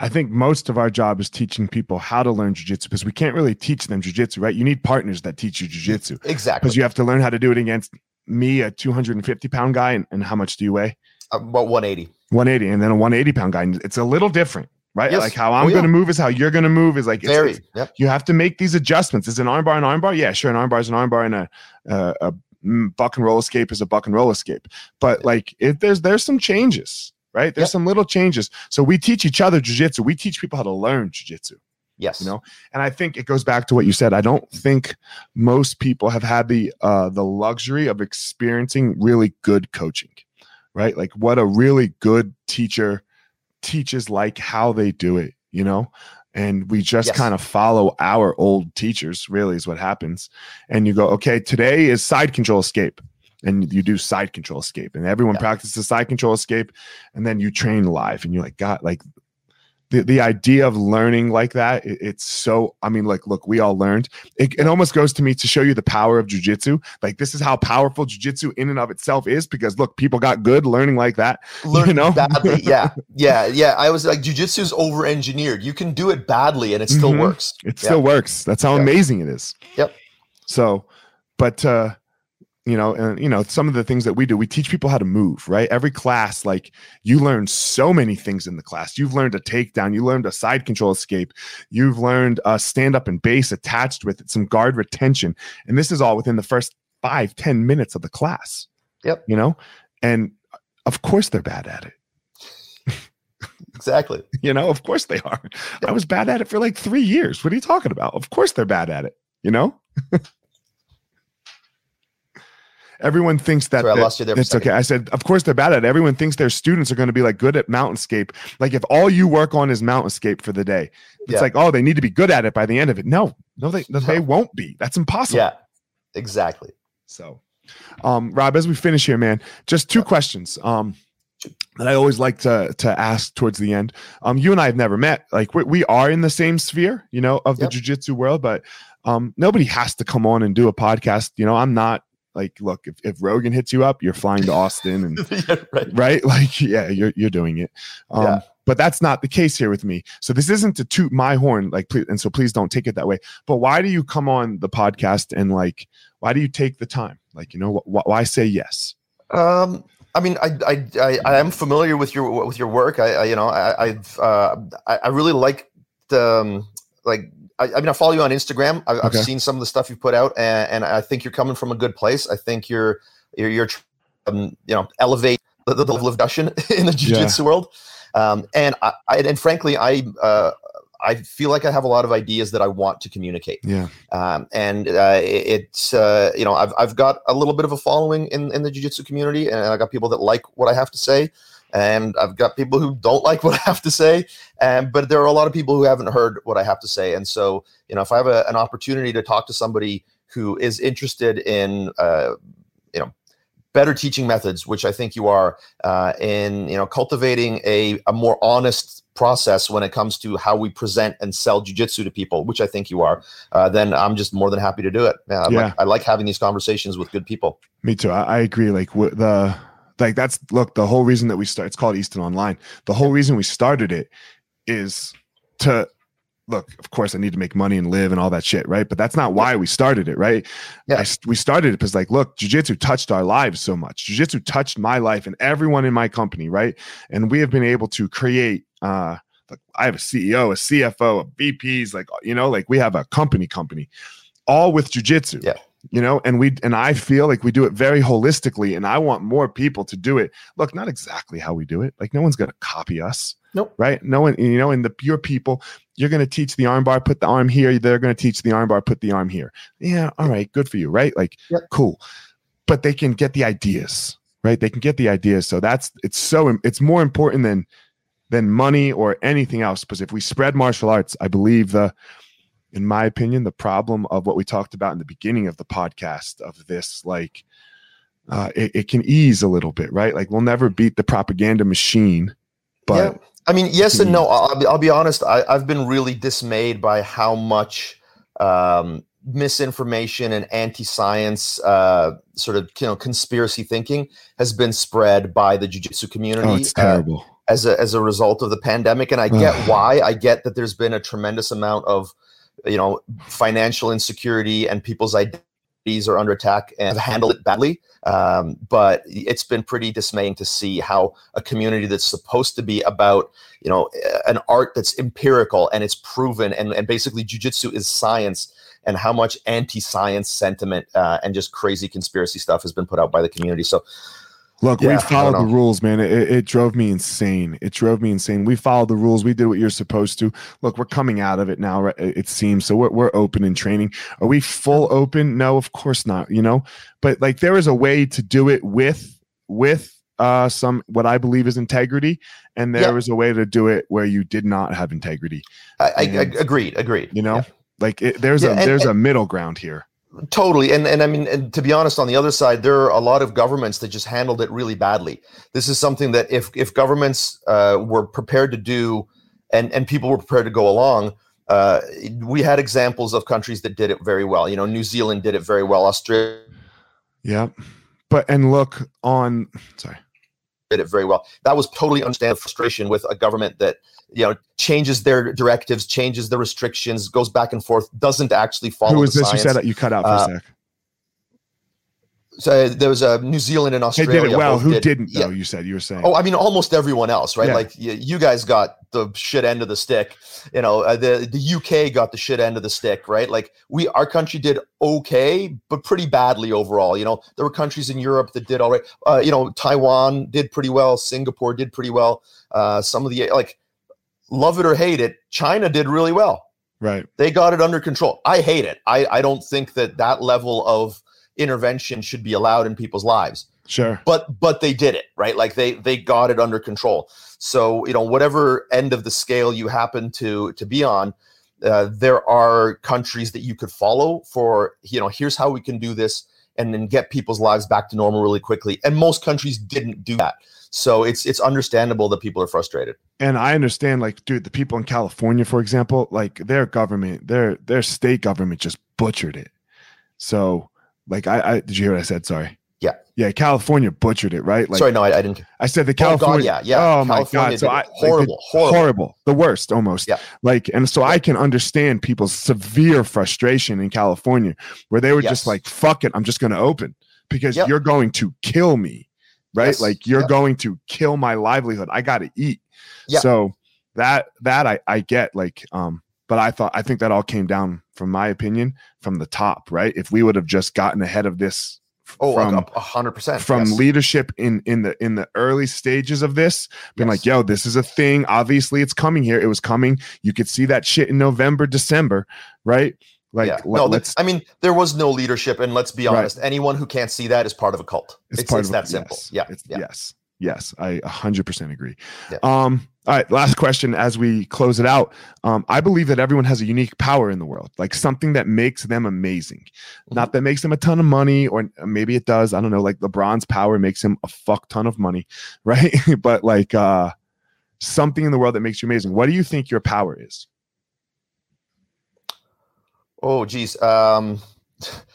I think most of our job is teaching people how to learn jujitsu because we can't really teach them jujitsu, right? You need partners that teach you jujitsu. Exactly. Because you have to learn how to do it against me, a 250 pound guy, and, and how much do you weigh? Uh, about 180. 180, and then a 180 pound guy. It's a little different, right? Yes. Like how I'm oh, yeah. going to move is how you're going to move. Is like it's, very. It's, yep. You have to make these adjustments. Is an armbar an armbar? Yeah, sure. An armbar is an armbar, and a, a, a buck and roll escape is a buck and roll escape. But like, it, there's there's some changes, right? There's yep. some little changes. So we teach each other jujitsu. We teach people how to learn jujitsu. Yes. You know, and I think it goes back to what you said. I don't think most people have had the uh the luxury of experiencing really good coaching, right? Like what a really good teacher teaches like how they do it, you know? And we just yes. kind of follow our old teachers, really, is what happens. And you go, okay, today is side control escape and you do side control escape and everyone yeah. practices side control escape and then you train live and you're like god like the, the idea of learning like that it, it's so i mean like look we all learned. It, it almost goes to me to show you the power of jujitsu. Like this is how powerful jujitsu in and of itself is because look people got good learning like that learning you know? badly. Yeah. Yeah. Yeah. I was like jujitsu is over engineered you can do it badly and it still mm-hmm. works. It still works. That's how amazing it is. Yep. So but uh you know and you know some of the things that we do we teach people how to move right? Every class like you learn so many things in the class. You've learned a takedown you learned a side control escape you've learned a stand up and base attached with it some guard retention and this is all within the first five ten minutes of the class yep. you know? And of course they're bad at it. Exactly. You know of course they are. Yep. i was bad at it for like three years. What are you talking about? Of course they're bad at it you know everyone thinks that, Sorry, I lost you there. It's okay. I said, of course they're bad at it. Everyone thinks their students are going to be like good at mount escape. Like if all you work on is mount escape for the day, it's yeah. like, oh, they need to be good at it by the end of it. No, no, they no. they won't be. That's impossible. Yeah, exactly. So, um, Rob, as we finish here, man, just two questions. Um, that I always like to to ask towards the end. Um, you and I have never met. Like we, we are in the same sphere, you know, of the Yep. jujitsu world, but um, nobody has to come on and do a podcast. You know, I'm not like, look, if, if Rogan hits you up, you're flying to Austin and yeah, right. right? Like, yeah, you're you're doing it. Um, Yeah. but that's not the case here with me. So this isn't to toot my horn, like, please, and so please don't take it that way. But why do you come on the podcast and like, why do you take the time? Like, you know, wh- why say yes? Um, I mean, I, I, I, I am familiar with your with your work. I, I you know, I, I've, uh, I, I really like the, um, like, I, I mean, I follow you on Instagram. I, I've seen some of the stuff you've put out, and, and I think you're coming from a good place. I think you're, you're, you're um, you know, elevate the, the level of discussion in the Yeah. jiu-jitsu world. Um, and I, I, and frankly, I, uh, I feel like I have a lot of ideas that I want to communicate Yeah, um, and uh, it- it's uh, you know I've, I've got a little bit of a following in, in the jiu-jitsu community and i got people that like what i have to say and i've got people who don't like what i have to say and but there are a lot of people who haven't heard what i have to say and so you know if i have a, an opportunity to talk to somebody who is interested in uh, you know better teaching methods which i think you are uh, in you know cultivating a, a more honest process when it comes to how we present and sell jiu-jitsu to people which i think you are uh, then i'm just more than happy to do it yeah, I, Yeah. Like, I like having these conversations with good people me too. I, I agree. Like the like that's look the whole reason that we start. It's called Easton Online. The whole reason we started it is to look. Of course, I need to make money and live and all that shit, right? But that's not why we started it, right? Yeah. I we started it because like, look, jujitsu touched our lives so much. Jujitsu touched my life and everyone in my company, right? And we have been able to create. uh like I have a CEO, a CFO, a VPs, like you know, like we have a company, company, all with jujitsu. Yeah you know and we and i feel like we do it very holistically and i want more people to do it. Look not exactly how we do it. Like no one's going to copy us Nope. right? No one you know and the pure people you're going to teach the armbar put the arm here they're going to teach the armbar put the arm here. Yeah all right good for you right? Like Yep. cool. But they can get the ideas right? They can get the ideas. So that's it's so it's more important than than money or anything else because if we spread martial arts i believe the in my opinion, the problem of what we talked about in the beginning of the podcast of this, like, uh, it, it can ease a little bit, right? Like, we'll never beat the propaganda machine, but yeah. I mean, yes and no. Mm. I'll, I'll be, honest. I, I've been really dismayed by how much um, misinformation and anti-science, uh, sort of you know conspiracy thinking has been spread by the jiu-jitsu community. oh, it's uh, terrible. as a as a result of the pandemic and i get why i get that there's been a tremendous amount of you know financial insecurity and people's identities are under attack and have handled it badly. Um, but it's been pretty dismaying to see how a community that's supposed to be about you know an art that's empirical and it's proven and, and basically jujitsu is science and how much anti-science sentiment uh, and just crazy conspiracy stuff has been put out by the community. So Look, yeah, we followed the rules, man. It, it, drove me insane. It drove me insane. We followed the rules. We did what you're supposed to. Look, we're coming out of it now, it seems. So we're, we're open in training. Are we full open? No, of course not, you know? But like there is a way to do it with, with, uh, some what I believe is integrity, and there Yeah. a way to do it where you did not have integrity. I, I, I agreed agreed You know, Yeah. like it, there's a and- there's a middle ground here. Totally, and and I mean, and to be honest, on the other side, there are a lot of governments that just handled it really badly. This is something that if if governments uh, were prepared to do, and and people were prepared to go along, uh, we had examples of countries that did it very well. You know, New Zealand did it very well. Australia Yeah, but and look on. Sorry. did it very well. That was totally understandable frustration with a government that you know changes their directives, changes the restrictions, goes back and forth, doesn't actually follow. Who was the this? You said that you cut out for Uh, a sec. So there was a New Zealand and They Australia. did it well. Who did- didn't yeah. You said you were saying. Oh, I mean, almost everyone else, right? Yeah. Like you, you guys got the shit end of the stick. You know, uh, the the UK got the shit end of the stick, right? Like we, our country did okay, but pretty badly overall. You know, there were countries in Europe that did all right. Uh, you know, Taiwan did pretty well. Singapore did pretty well. Uh, some of the like, love it or hate it, China did really well right. they got it under control. I hate it. I, I don't think that that level of intervention should be allowed in people's lives. Sure. But but they did it right. Like they they got it under control. So you know whatever end of the scale you happen to to be on, uh, there are countries that you could follow for you know here's how we can do this and then get people's lives back to normal really quickly. And most countries didn't do that. So it's it's understandable that people are frustrated. And I understand, like, dude, the people in California, for example, like their government, their their state government just butchered it. So, like, I, I did you hear what I said? Sorry. Yeah. California butchered it, right? Like, Sorry, no, I, I didn't. I said the California. Oh, God, yeah, yeah. Oh my California god! So I it. like, horrible, the- horrible. horrible, the worst almost. Yeah. Like, and so I can understand people's severe frustration in California, where they were Yes. just like, "Fuck it, I'm just going to open because Yep. you're going to kill me, right? Yes. Like you're Yep. going to kill my livelihood. I got to eat." Yeah. So that that I I get like, um, but I thought I think that all came down, from my opinion, from the top, right? If we would have just gotten ahead of this. Oh, from a- hundred percent. from yes. leadership in in the in the early stages of this being Yes. like yo this is a thing obviously it's coming here it was coming you could see that shit in november december right like yeah. no, let's I mean, there was no leadership, and let's be Right. honest, anyone who can't see that is part of a cult. It's, it's, part of it. that simple. Yeah, It's- yeah. yes yes i 100% agree Yeah. um all right last question as we close it out um i believe that everyone has a unique power in the world like something that makes them amazing Mm-hmm. not that makes them a ton of money or maybe it does i don't know like lebron's power makes him a fuck ton of money right but like uh something in the world that makes you amazing what do you think your power is Oh, geez. Um,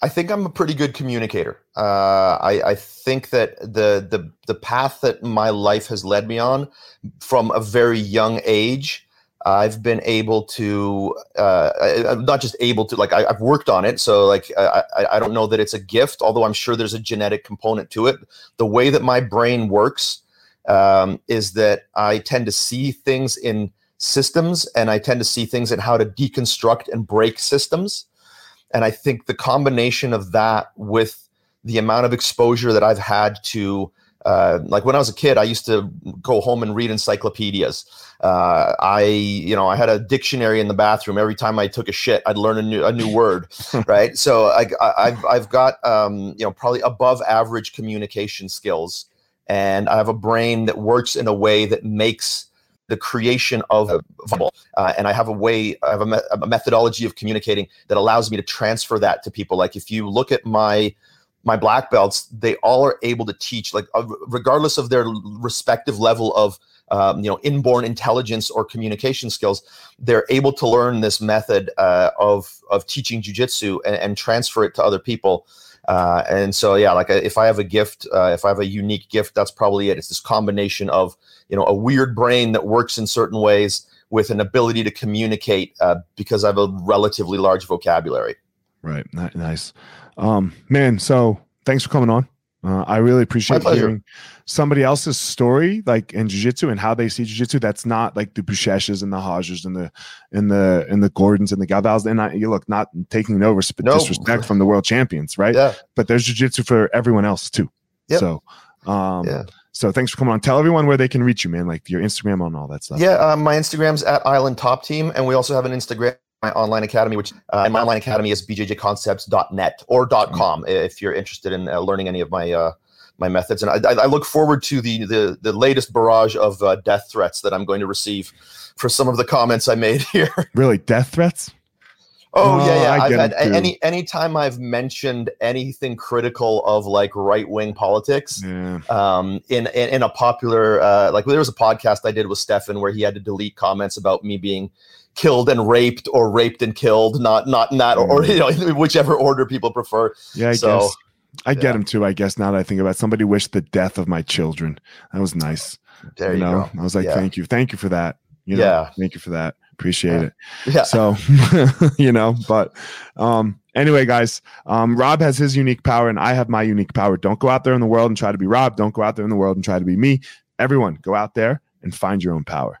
I think I'm a pretty good communicator. Uh, I, I think that the the the path that my life has led me on from a very young age, I've been able to uh, I, I'm not just able to like I, I've worked on it. So like I, I I don't know that it's a gift, although I'm sure there's a genetic component to it. The way that my brain works um, is that I tend to see things in systems and I tend to see things in how to deconstruct and break systems. And I think the combination of that with the amount of exposure that I've had to, uh, like when I was a kid, I used to go home and read encyclopedias. Uh, I, you know, I had a dictionary in the bathroom. Every time I took a shit, I'd learn a new a new word, right? So I, I, I've I've got um, you know probably above average communication skills, and I have a brain that works in a way that makes the creation of a viable. Uh, and I have a way, I have a, me- a methodology of communicating that allows me to transfer that to people. Like if you look at my my black belts, they all are able to teach, like uh, regardless of their respective level of um, you know inborn intelligence or communication skills, they're able to learn this method uh, of of teaching jujitsu and, and transfer it to other people. Uh, and so, yeah, like if I have a gift, uh, if I have a unique gift, that's probably it. It's this combination of you know a weird brain that works in certain ways with an ability to communicate uh, because I have a relatively large vocabulary. Right. Nice. Um, man, so thanks for coming on. Uh, I really appreciate hearing somebody else's story, like in jiu-jitsu and how they see jiu-jitsu. That's not like the Buchechas and the Hodges and the and the and the Gordons and the Galvãos. And I, you look, not taking no, resp- No. disrespect from the world champions, right? Yeah, But there's jiu-jitsu for everyone else too. Yep. So, um, Yeah. so thanks for coming on. Tell everyone where they can reach you, man. Like your Instagram and all that stuff. yeah. Uh, my Instagram's at Island Top Team, and we also have an Instagram. My online academy, which uh, and my online academy is bjjconcepts.net or .com if you're interested in uh, learning any of my uh, my methods. And I, I look forward to the the, the latest barrage of uh, death threats that I'm going to receive for some of the comments I made here. Really, death threats? Oh Oh, yeah, yeah. I've had too. any anytime I've mentioned anything critical of like right wing politics Yeah. um, in, in in a popular uh, like there was a podcast I did with Stephan where he had to delete comments about me being killed and raped or raped and killed, not not in that or, or you know whichever order people prefer. Yeah, I So, guess. I get yeah. him too. I guess now that I think about it, somebody wished the death of my children. That was nice. There you, know, go. I was like, Yeah. thank you, thank you for that. You know, Yeah. thank you for that. Appreciate Yeah. it. Yeah. So, you know, but um, anyway, guys, um, Rob has his unique power, and I have my unique power. Don't go out there in the world and try to be Rob. Don't go out there in the world and try to be me. Everyone, go out there and find your own power.